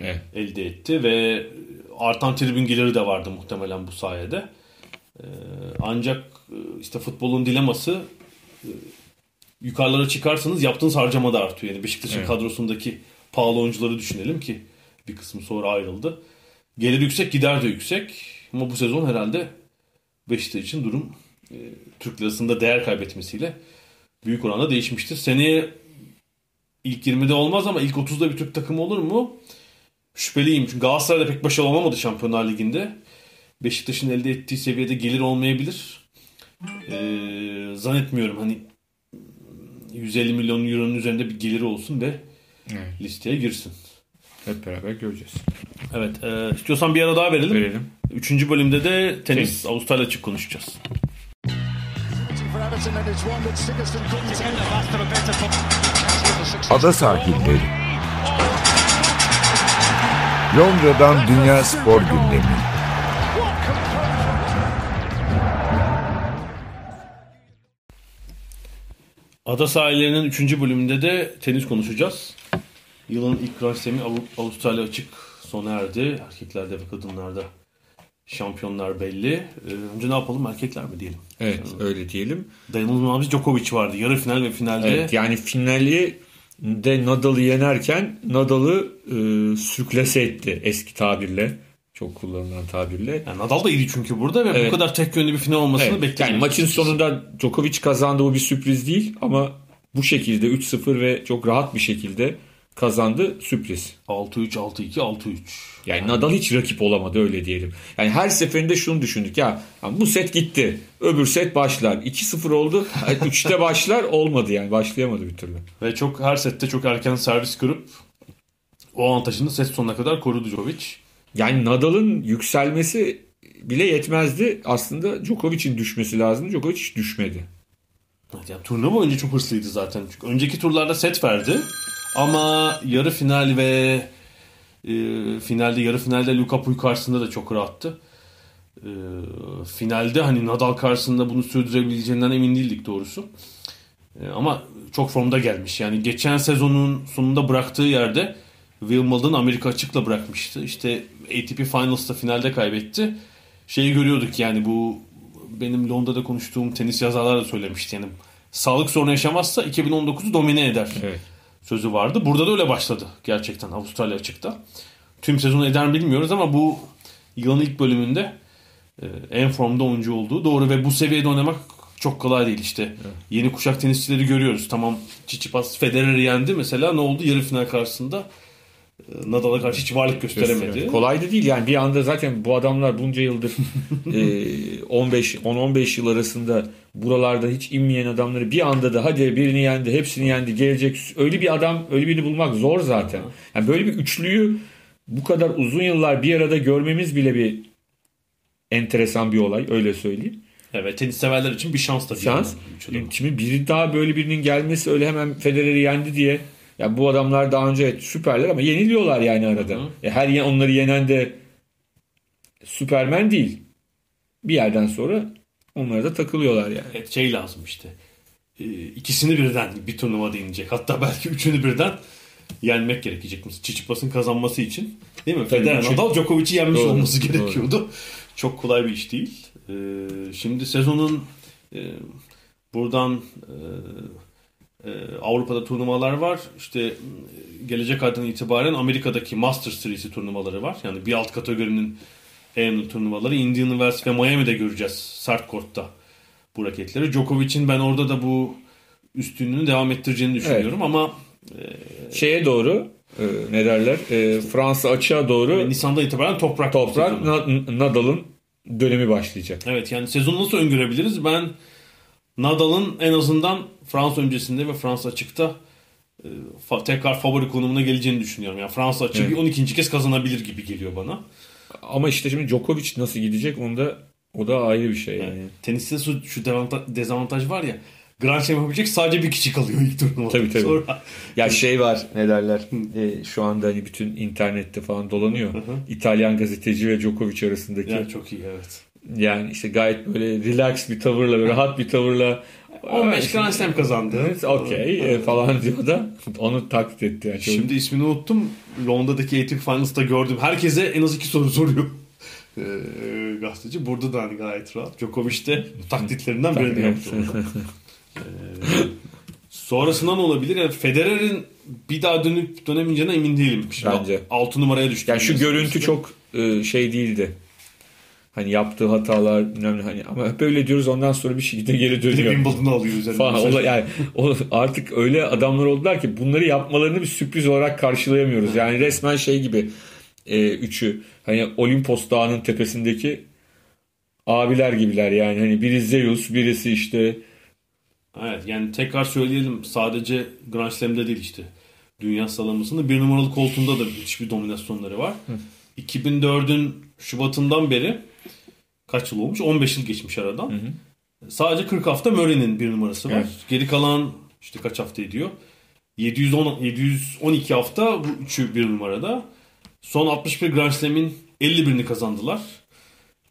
Evet. elde etti ve artan tribün geliri de vardı muhtemelen bu sayede. Ee, Ancak e, işte futbolun dileması e, yukarılara çıkarsanız yaptığınız harcama da artıyor. Yani Beşiktaş'ın Evet. kadrosundaki pahalı oyuncuları düşünelim ki bir kısmı sonra ayrıldı. Gelir yüksek gider de yüksek ama bu sezon herhalde Beşiktaş için durum e, Türk lirasında değer kaybetmesiyle büyük oranda değişmiştir. Seneye ilk 20'de olmaz ama ilk 30'da bir Türk takımı olur mu? Şüpheliyim. Çünkü Galatasaray'da pek başarılı olamadı Şampiyonlar Ligi'nde. Beşiktaş'ın elde ettiği seviyede gelir olmayabilir. Ee, zannetmiyorum hani 150 milyon euronun üzerinde bir geliri olsun ve Evet. listeye girsin. Hep beraber göreceğiz. Evet. E, istiyorsan bir ara daha verelim. Verelim. Üçüncü bölümde de tenis, Tenis. Avustralya açık konuşacağız. Ada sahilleri. Londra'dan Dünya Spor Gündemi. Ada sahillerinin 3. bölümünde de tenis konuşacağız. Yılın ilk Grand Slam'i Av- Avustralya açık sona erdi. Erkeklerde ve kadınlarda şampiyonlar belli. Ee, önce ne yapalım erkekler mi diyelim? Evet öyle diyelim. Dayanılmaz Djokovic vardı. Yarı final ve finalde. Evet, yani finali de Nadal'ı yenerken Nadal'ı e, sürklase etti eski tabirle. Çok kullanılan tabirle. Yani Nadal da iyiydi çünkü burada ve Evet. bu kadar tek yönlü bir final olmasını Evet, beklemedik. yani maçın sonunda Djokovic kazandı bu bir sürpriz değil ama bu şekilde 3-0 ve çok rahat bir şekilde kazandı sürpriz. 6-3, 6-2, 6-3. Yani Nadal hiç rakip olamadı öyle diyelim. Yani her seferinde şunu düşündük ya, bu set gitti. Öbür set başlar. 2-0 oldu. 3'te başlar olmadı yani başlayamadı bir türlü. Ve çok her sette çok erken servis kırıp o avantajını set sonuna kadar korudu Djokovic. Yani Nadal'ın yükselmesi bile yetmezdi. Aslında Djokovic'in düşmesi lazım. Djokovic hiç düşmedi. Yani turnuva boyunca çok hırslıydı zaten. Çünkü önceki turlarda set verdi. Ama yarı final ve e, finalde yarı finalde Luka Puy karşısında da çok rahattı. E, finalde hani Nadal karşısında bunu sürdürebileceğinden emin değildik doğrusu. E, ama çok formda gelmiş. Yani geçen sezonun sonunda bıraktığı yerde Wimbledon Amerika açıkla bırakmıştı. İşte ATP Finals'ta finalde kaybetti. Şeyi görüyorduk yani bu benim Londra'da konuştuğum tenis yazarlar da söylemişti. Yani sağlık sorunu yaşamazsa 2019'u domine eder Evet. Sözü vardı. Burada da öyle başladı gerçekten Avustralya açıkta. Tüm sezonu eder mi bilmiyoruz ama bu yılın ilk bölümünde e, en formda oyuncu olduğu doğru ve bu seviyede oynamak çok kolay değil işte. Yeni kuşak tenisçileri görüyoruz. Tamam Tsitsipas Federer'i yendi mesela ne oldu yarı final karşısında e, Nadal'a karşı hiç varlık gösteremedi. Kolay da değil yani bir anda zaten bu adamlar bunca yıldır e, 15 10-15 yıl arasında buralarda hiç inmeyen adamları bir anda da hadi birini yendi, hepsini yendi, gelecek öyle bir adam, öyle birini bulmak zor zaten. Yani böyle bir üçlüyü bu kadar uzun yıllar bir arada görmemiz bile bir enteresan bir olay öyle söyleyeyim. Evet tenis severler için bir şans tabii. Şans. yani. Şimdi biri daha böyle birinin gelmesi öyle hemen Federer'i yendi diye ya bu adamlar daha önce evet, süperler ama yeniliyorlar yani arada. E, her onları yenen de Süpermen değil. Bir yerden sonra onlara da takılıyorlar yani. Evet, şey lazım işte. Ee, ikisini birden bir turnuva inecek. Hatta belki üçünü birden yenmek gerekecek. Çiçipas'ın kazanması için. Değil mi? Federer, Nadal, Djokovic'i yenmiş Doğru, olması doğru. gerekiyordu. Çok kolay bir iş değil. Ee, şimdi sezonun e, buradan e, e, Avrupa'da turnuvalar var. İşte gelecek aydan itibaren Amerika'daki Masters serisi turnuvaları var. Yani bir alt kategorinin önemli turnuvaları. Indian Wells ve Miami'de göreceğiz. Sert kortta bu raketleri. Djokovic'in ben orada da bu üstünlüğünü devam ettireceğini düşünüyorum ama Şeye doğru e, ne derler e, Fransa açığa doğru Nisan'dan itibaren toprak toprak Nadal'ın dönemi başlayacak. Evet yani sezonu nasıl öngörebiliriz? Ben Nadal'ın en azından Fransa öncesinde ve Fransa açıkta e, fa- tekrar favori konumuna geleceğini düşünüyorum. Yani Fransa açığı Evet. bir 12. kez kazanabilir gibi geliyor bana. Ama işte şimdi Djokovic nasıl gidecek onda o da ayrı bir şey yani. Teniste şu, şu dezavantaj var ya Grand Slam yapabilecek sadece bir kişi kalıyor ilk turnuvada. Tabii, tabii. Sonra Ya şey var ne derler e, şu anda hani bütün internette falan dolanıyor. İtalyan gazeteci ve Djokovic arasındaki. yani çok iyi evet. Yani işte gayet böyle relax bir tavırla, böyle rahat bir tavırla 15 Grand Slam kazandı. Okey e, falan diyor da onu taklit etti. Yani. Şimdi ismini unuttum. Londra'daki ATP Finals'ta gördüm. Herkese en az iki soru soruyor. Ee, gazeteci. Burada da hani gayet rahat. Djokovic de taklitlerinden birini yaptı. orada. Ee, sonrasında ne olabilir? Yani Federer'in bir daha dönüp dönemeyeceğine emin değilim. Şimdi Bence. 6 numaraya düştü. yani şu görüntü çok e, şey değildi. Hani yaptığı hatalar bilmem hani ama hep öyle diyoruz ondan sonra bir şekilde geri dönüyor. Wimbledon'u alıyor üzerine. falan. Ola- yani o, artık öyle adamlar oldular ki bunları yapmalarını bir sürpriz olarak karşılayamıyoruz. Yani resmen şey gibi e, üçü hani Olimpos Dağı'nın tepesindeki abiler gibiler yani hani biri Zeus birisi işte Evet yani tekrar söyleyelim sadece Grand Slam'de değil işte. Dünya sıralamasında bir numaralı koltuğunda da müthiş bir dominasyonları var. 2004'ün Şubat'ından beri kaç yıl olmuş? 15 yıl geçmiş aradan. Sadece 40 hafta Murray'nin bir numarası var. Evet. Geri kalan işte kaç hafta ediyor? 710 712 hafta bu üçü bir numarada. Son 61 Grand Slam'in 51'ini kazandılar.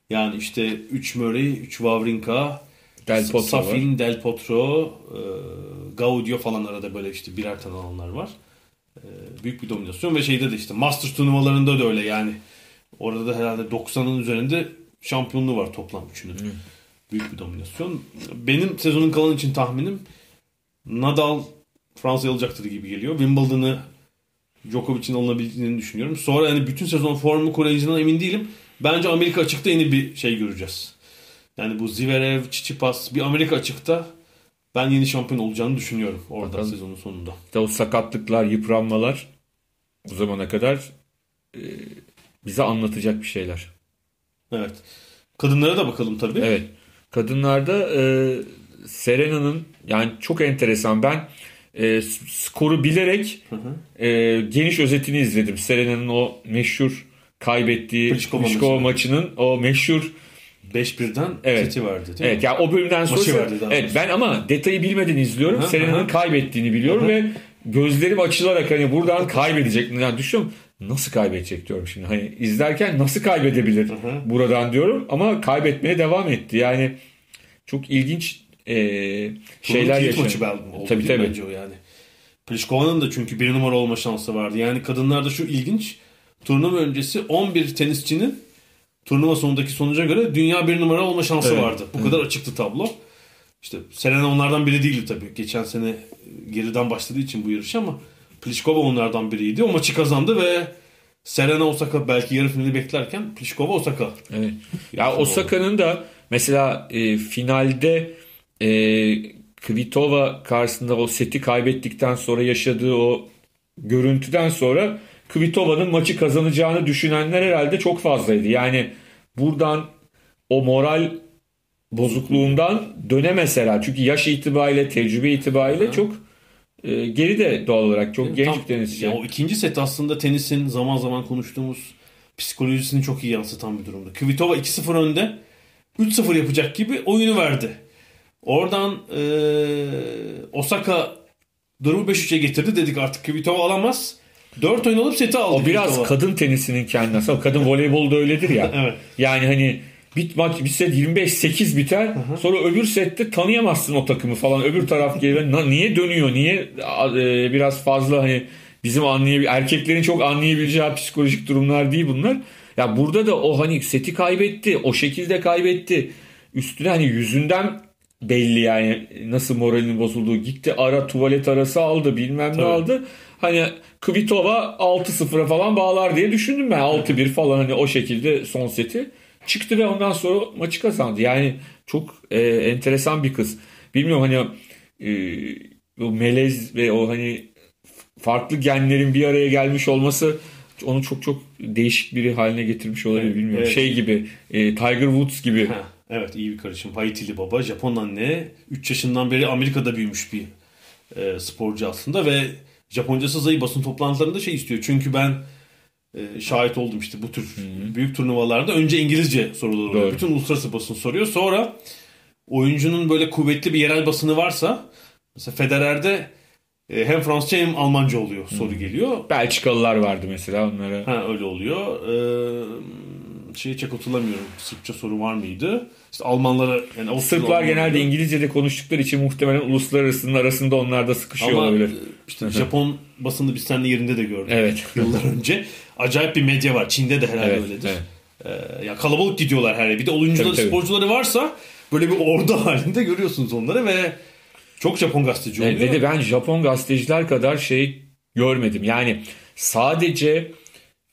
Yani işte 3 Murray, 3 Wawrinka, Del Potro var. Safin, Del Potro, e, Gaudio falan arada böyle işte birer tane alanlar var. E, büyük bir dominasyon ve şeyde de işte Masters turnuvalarında da öyle yani. Orada da herhalde 90'ın üzerinde şampiyonluğu var toplam üçünün. Büyük bir dominasyon. Benim sezonun kalan için tahminim Nadal Fransa'ya alacaktır gibi geliyor. Wimbledon'ı Djokovic'in alınabildiğini düşünüyorum. Sonra yani bütün sezon formu koruyacağından emin değilim. Bence Amerika açıkta yeni bir şey göreceğiz. Yani bu Zverev, Tsitsipas bir Amerika açıkta ben yeni şampiyon olacağını düşünüyorum orada Bakalım. sezonun sonunda. İşte o sakatlıklar, yıpranmalar bu zamana kadar e, bize anlatacak bir şeyler. Evet. Kadınlara da bakalım tabii. Evet. Kadınlarda e, Serena'nın yani çok enteresan. Ben e, skoru bilerek e, geniş özetini izledim. Serena'nın o meşhur kaybettiği Pliskova Pliskova maçı. maçının o meşhur 5-1'den Evet. seti verdi değil Evet mi? yani o bölümden sonra Maçı verdi daha evet ben ama detayı bilmeden izliyorum. Serena'nın kaybettiğini biliyorum ve gözlerim açılarak hani buradan kaybedecek. Yani düşünüyorum nasıl kaybedecek diyorum şimdi. Hani izlerken nasıl kaybedebilir Aha. buradan diyorum ama kaybetmeye devam etti. Yani çok ilginç e, şeyler kilit yaşandı. maçı ben oldu Tabii mi tabii. bence o yani. Pliškova'nın da çünkü bir numara olma şansı vardı. Yani kadınlarda şu ilginç. Turnuva öncesi 11 tenisçinin turnuva sonundaki sonuca göre dünya bir numara olma şansı Evet. vardı. Bu kadar açıktı tablo. işte Serena onlardan biri değildi tabii. Geçen sene geriden başladığı için bu yarış ama Pliskova onlardan biriydi. O maçı kazandı ve Serena Osaka belki yarı finali beklerken Pliskova Osaka. Evet. Ya Osaka'nın da mesela e, finalde e, Kvitova karşısında o seti kaybettikten sonra yaşadığı o görüntüden sonra Kvitova'nın maçı kazanacağını düşünenler herhalde çok fazlaydı. Yani buradan o moral bozukluğundan dönemeseler. Çünkü yaş itibariyle, tecrübe itibariyle çok e, geride doğal olarak. Çok genç Tam- bir tenisçi. Ya o ikinci set aslında tenisin zaman zaman konuştuğumuz psikolojisini çok iyi yansıtan bir durumda. Kvitova 2-0 önde. 3-0 yapacak gibi oyunu verdi. Oradan eee, Osaka durumu 5-3'e getirdi. Dedik artık Kvitova alamaz. 4 oyun alıp seti aldı. O biraz Kvitova. kadın tenisinin kendisi. O kadın voleybolda öyledir ya. Evet. Yani hani bir maç bir set 25-8 biter. Sonra öbür sette tanıyamazsın o takımı falan. Öbür taraf gelir. "Na- Niye dönüyor? Niye e, biraz fazla hani bizim anlayabil erkeklerin çok anlayabileceği psikolojik durumlar değil bunlar. Ya burada da o hani seti kaybetti. O şekilde kaybetti. Üstüne hani yüzünden belli yani nasıl moralinin bozulduğu. Gitti ara tuvalet arası aldı bilmem ne Tabii. aldı. Hani Kvitova 6-0'a falan bağlar diye düşündüm ben. 6-1 falan hani o şekilde son seti. Çıktı ve ondan sonra maçı kazandı. Yani çok e, enteresan bir kız. Bilmiyorum hani e, o melez ve o hani farklı genlerin bir araya gelmiş olması onu çok çok değişik biri haline getirmiş olabilir Evet, bilmiyorum. evet. Şey gibi e, Tiger Woods gibi. Ha, evet iyi bir karışım. Haitili baba, Japon anne. 3 yaşından beri Amerika'da büyümüş bir e, sporcu aslında ve Japoncası zayıf basın toplantılarında şey istiyor. Çünkü ben e, şahit oldum işte bu tür büyük turnuvalarda önce İngilizce sorular oluyor. Bütün uluslararası basın soruyor. Sonra oyuncunun böyle kuvvetli bir yerel basını varsa mesela Federer'de e, hem Fransızca hem Almanca oluyor soru geliyor. Belçikalılar vardı mesela onlara. Ha öyle oluyor. Ee, şeyi çok hatırlamıyorum. Sırpça soru var mıydı? İşte Almanlara yani Avusturya Sırplar Almanlara- genelde İngilizce'de konuştukları için muhtemelen uluslararasının arasında onlar da sıkışıyor ama olabilir. işte Japon basını biz seninle yerinde de gördük. Evet. Yıllar önce. Acayip bir medya var. Çin'de de herhalde Evet, öyledir. evet. Ee, ya kalabalık gidiyorlar her yere. Bir de oyuncuları, Tabii, tabii. sporcuları varsa böyle bir ordu halinde görüyorsunuz onları ve çok Japon gazeteci oluyor. Evet, ve de ben Japon gazeteciler kadar şey görmedim. Yani sadece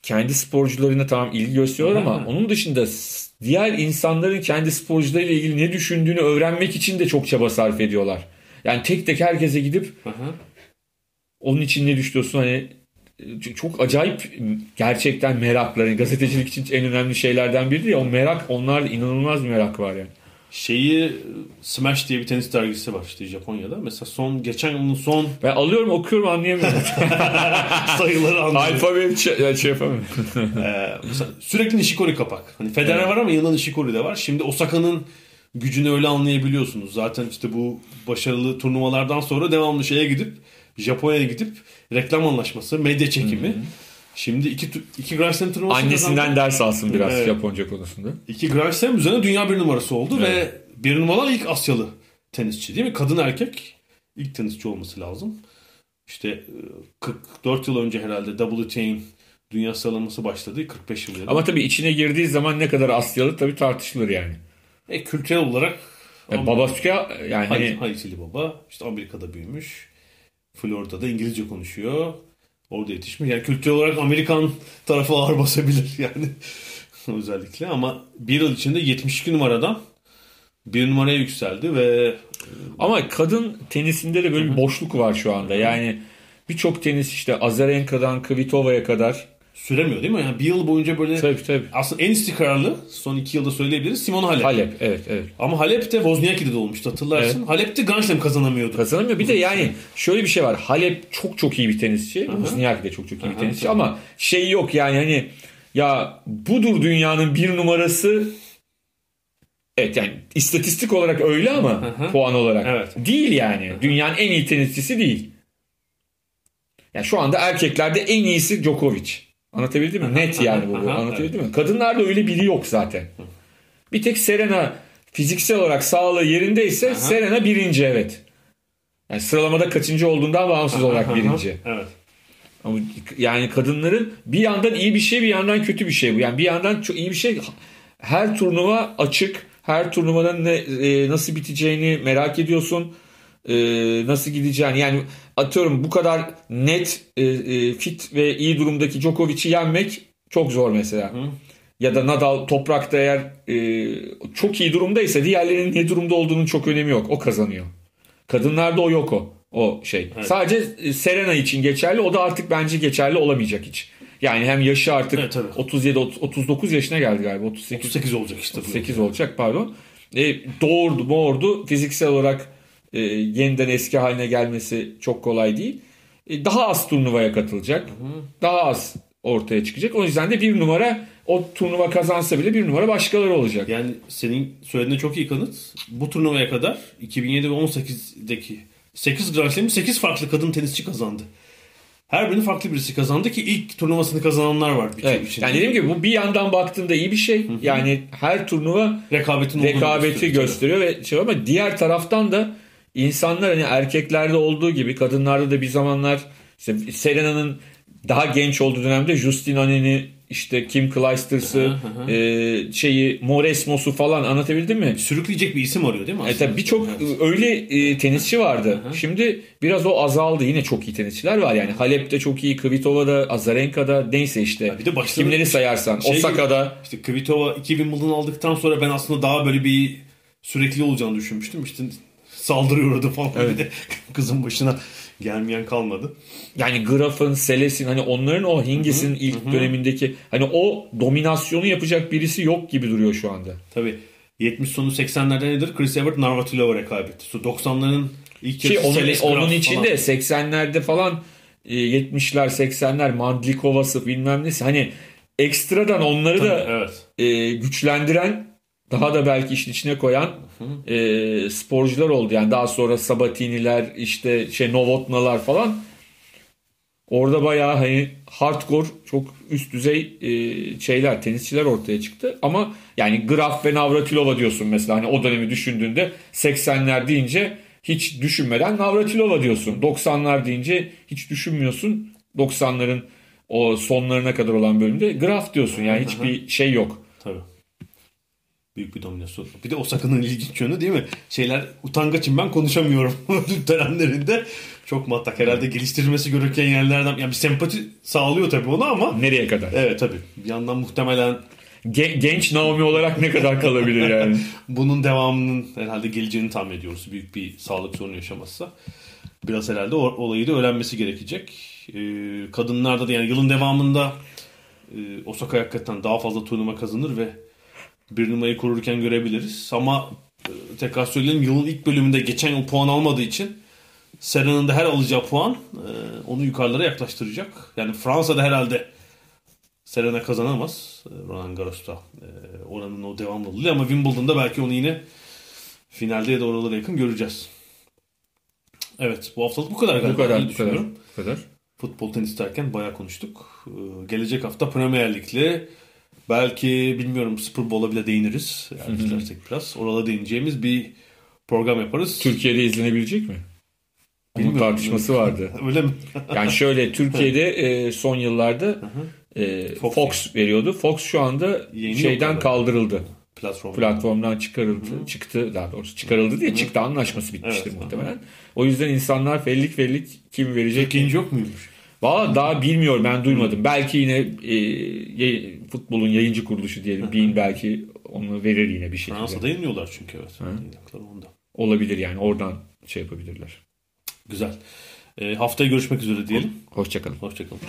kendi sporcularına tamam ilgi gösteriyorlar ama onun dışında diğer insanların kendi sporcularıyla ilgili ne düşündüğünü öğrenmek için de çok çaba sarf ediyorlar. Yani tek tek herkese gidip onun için ne düşünüyorsun hani e, çok acayip gerçekten merakları gazetecilik için en önemli şeylerden biri ya o merak onlarda inanılmaz bir merak var yani. Şeyi Smash diye bir tenis dergisi var işte Japonya'da. Mesela son geçen yılın son Ben alıyorum okuyorum anlayamıyorum. sayıları anlıyorum. Alfabe şey, şey yapamıyorum. Ee, mesela sürekli Nishikori kapak. Hani Federer var ama yanında Nishikori de var. Şimdi Osaka'nın gücünü öyle anlayabiliyorsunuz. Zaten işte bu başarılı turnuvalardan sonra devamlı şeye gidip Japonya'ya gidip reklam anlaşması, medya çekimi. Şimdi iki, iki Grand Slam turnuvası Annesinden kazandı. ders alsın biraz Evet. Japonca konusunda. İki Grand Slam üzerine dünya bir numarası oldu ve bir numaralı ilk Asyalı tenisçi değil mi? Kadın erkek ilk tenisçi olması lazım. İşte e, 44 yıl önce herhalde WTA'nin dünya sıralaması başladı. 45 yıl. Ama tabii içine girdiği zaman ne kadar Asyalı tabii tartışılır yani. E, kültürel olarak Yani babası yani Hay- hani Haitili baba. işte Amerika'da büyümüş. Florida'da İngilizce konuşuyor. Orada yetişmiş. Yani kültürel olarak Amerikan tarafı ağır basabilir yani. Özellikle ama bir yıl içinde 72 numaradan bir numaraya yükseldi ve ama kadın tenisinde de böyle bir boşluk var şu anda. Yani birçok tenis işte Azarenka'dan Kvitova'ya kadar. Süremiyor değil mi? Yani bir yıl boyunca böyle Tabii tabii. aslında en istikrarlı son iki yılda söyleyebiliriz Simon Halep. Halep evet evet. Ama Halep de Wozniacki'de de olmuştu hatırlarsın. Halep de Grand Slam kazanamıyordu. Kazanamıyor. Bir de yani şöyle bir şey var. Halep çok çok iyi bir tenisçi. Wozniacki de çok çok iyi bir tenisçi tabii. ama şey yok yani hani ya budur dünyanın bir numarası Evet yani istatistik olarak öyle ama Aha. puan olarak Evet. değil yani. Dünyanın en iyi tenisçisi değil. Yani şu anda erkeklerde en iyisi Djokovic. Anlatabildim mi? Net yani bu. Aha, Anlatabildim mi? Kadınlarda öyle biri yok zaten. Bir tek Serena fiziksel olarak sağlığı yerindeyse Serena birinci evet. Yani sıralamada kaçıncı olduğundan bağımsız olarak birinci. Evet. Ama yani kadınların bir yandan iyi bir şey bir yandan kötü bir şey bu. Yani bir yandan çok iyi bir şey her turnuva açık. her turnuvanın ne, e, nasıl biteceğini merak ediyorsun. E, nasıl gideceğini yani atıyorum bu kadar net e, e, fit ve iyi durumdaki Djokovic'i yenmek çok zor mesela. Ya da Nadal toprakta eğer e, çok iyi durumdaysa diğerlerinin ne durumda olduğunun çok önemi yok. O kazanıyor. Kadınlarda o yok o. O şey. Sadece e, Serena için geçerli. O da artık bence geçerli olamayacak hiç. Yani hem yaşı artık Evet, tabii. 37 30 39 yaşına geldi galiba. 38 38 olacak işte. bu. 8 olacak pardon. E, doğurdu doğurdu fiziksel olarak e, yeniden eski haline gelmesi çok kolay değil. E, daha az turnuvaya katılacak. Daha az ortaya çıkacak. O yüzden de bir numara o turnuva kazansa bile bir numara başkaları olacak. Yani senin söylediğine çok iyi kanıt. Bu turnuvaya kadar 2007 ve 18'deki 8 Grand Slam'i 8 farklı kadın tenisçi kazandı. Her birini farklı birisi kazandı ki ilk turnuvasını kazananlar var Evet. içinde. Yani dediğim gibi bu bir yandan baktığında iyi bir şey. Yani her turnuva Rekabetin rekabeti gösteriyor. gösteriyor ve şey ama diğer taraftan da insanlar hani erkeklerde olduğu gibi kadınlarda da bir zamanlar işte Serena'nın daha genç olduğu dönemde Justin Anen'i işte Kim Clijsters'ı e, şeyi Moresmos'u falan anlatabildim mi? Sürükleyecek bir isim arıyor değil mi E aslında? birçok öyle e, tenisçi vardı. Şimdi biraz o azaldı. Yine çok iyi tenisçiler var yani. Halep'te çok iyi, Kvitova'da, Azarenka'da neyse işte. bir de başları- Kimleri sayarsan. Şey gibi- Osaka'da. İşte Kvitova 2 Wimbledon aldıktan sonra ben aslında daha böyle bir sürekli olacağını düşünmüştüm. İşte saldırıyordu falan. Bir de kızın başına gelmeyen kalmadı. Yani Graf'ın, Seles'in hani onların o Hingis'in ilk dönemindeki hani o dominasyonu yapacak birisi yok gibi duruyor şu anda. Tabii 70 sonu 80'lerde nedir? Chris Evert Navratilova rekabeti. Su 90'ların ilk Ki onun, Seles onun içinde falan. 80'lerde falan e, 70'ler 80'ler Mandlikova'sı bilmem nesi hani ekstradan onları da Evet. e, güçlendiren daha da belki işin içine koyan e, sporcular oldu. Yani daha sonra Sabatini'ler işte şey Novotnalar falan orada bayağı hani hardcore çok üst düzey e, şeyler tenisçiler ortaya çıktı. Ama yani Graf ve Navratilova diyorsun mesela hani o dönemi düşündüğünde 80'ler deyince hiç düşünmeden Navratilova diyorsun. 90'lar deyince hiç düşünmüyorsun. 90'ların o sonlarına kadar olan bölümde Graf diyorsun. Yani hiçbir şey yok. Tabii. Büyük bir dominasyon. Bir de Osaka'nın ilginç yönü değil mi? Şeyler utangaçım ben konuşamıyorum ödül törenlerinde. Çok mattak. Herhalde geliştirilmesi gereken yerlerden. Yani bir sempati sağlıyor tabii ona ama. Nereye kadar? Evet tabii. Bir yandan muhtemelen Ge- genç Naomi olarak ne kadar kalabilir yani? bunun devamının herhalde geleceğini tahmin ediyoruz. Büyük bir sağlık sorunu yaşamazsa. Biraz herhalde o olayı da öğrenmesi gerekecek. Ee, kadınlarda da yani yılın devamında e, Osaka hakikaten daha fazla turnuva kazanır ve bir numarayı korurken görebiliriz. Ama e, tekrar söyleyelim yılın ilk bölümünde geçen yıl puan almadığı için Serena'nın da her alacağı puan e, onu yukarılara yaklaştıracak. Yani Fransa'da herhalde Serena kazanamaz e, Roland Garros'ta e, oranın o devamlılığı ama Wimbledon'da belki onu yine finalde ya da oralara yakın göreceğiz. Evet bu haftalık bu kadar galiba. bu kadar, bu kadar, düşünüyorum. bu kadar. Futbol tenis derken bayağı konuştuk. Ee, Gelecek hafta Premier Lig'li belki bilmiyorum Super Bowl'a bile değiniriz. Yani istersek biraz. Orada değineceğimiz bir program yaparız. Türkiye'de izlenebilecek mi? Bilmiyorum. tartışması vardı. Öyle mi? Yani şöyle Türkiye'de e, son yıllarda e, Fox. Fox, veriyordu. Fox şu anda yok şeyden kaldırıldı. Platform. Platformdan çıkarıldı. Çıktı daha doğrusu çıkarıldı diye çıktı anlaşması bitmiştir Evet, muhtemelen. O yüzden insanlar fellik fellik kim verecek? İkinci yok muymuş? Valla daha bilmiyorum ben duymadım. Belki yine e, futbolun yayıncı kuruluşu diyelim. Bein belki onu verir yine bir şekilde. Fransa'da yayınlıyorlar çünkü evet. Onda. Olabilir yani oradan şey yapabilirler. Güzel. Ee, haftaya görüşmek üzere diyelim. Hoşçakalın. Hoşçakalın.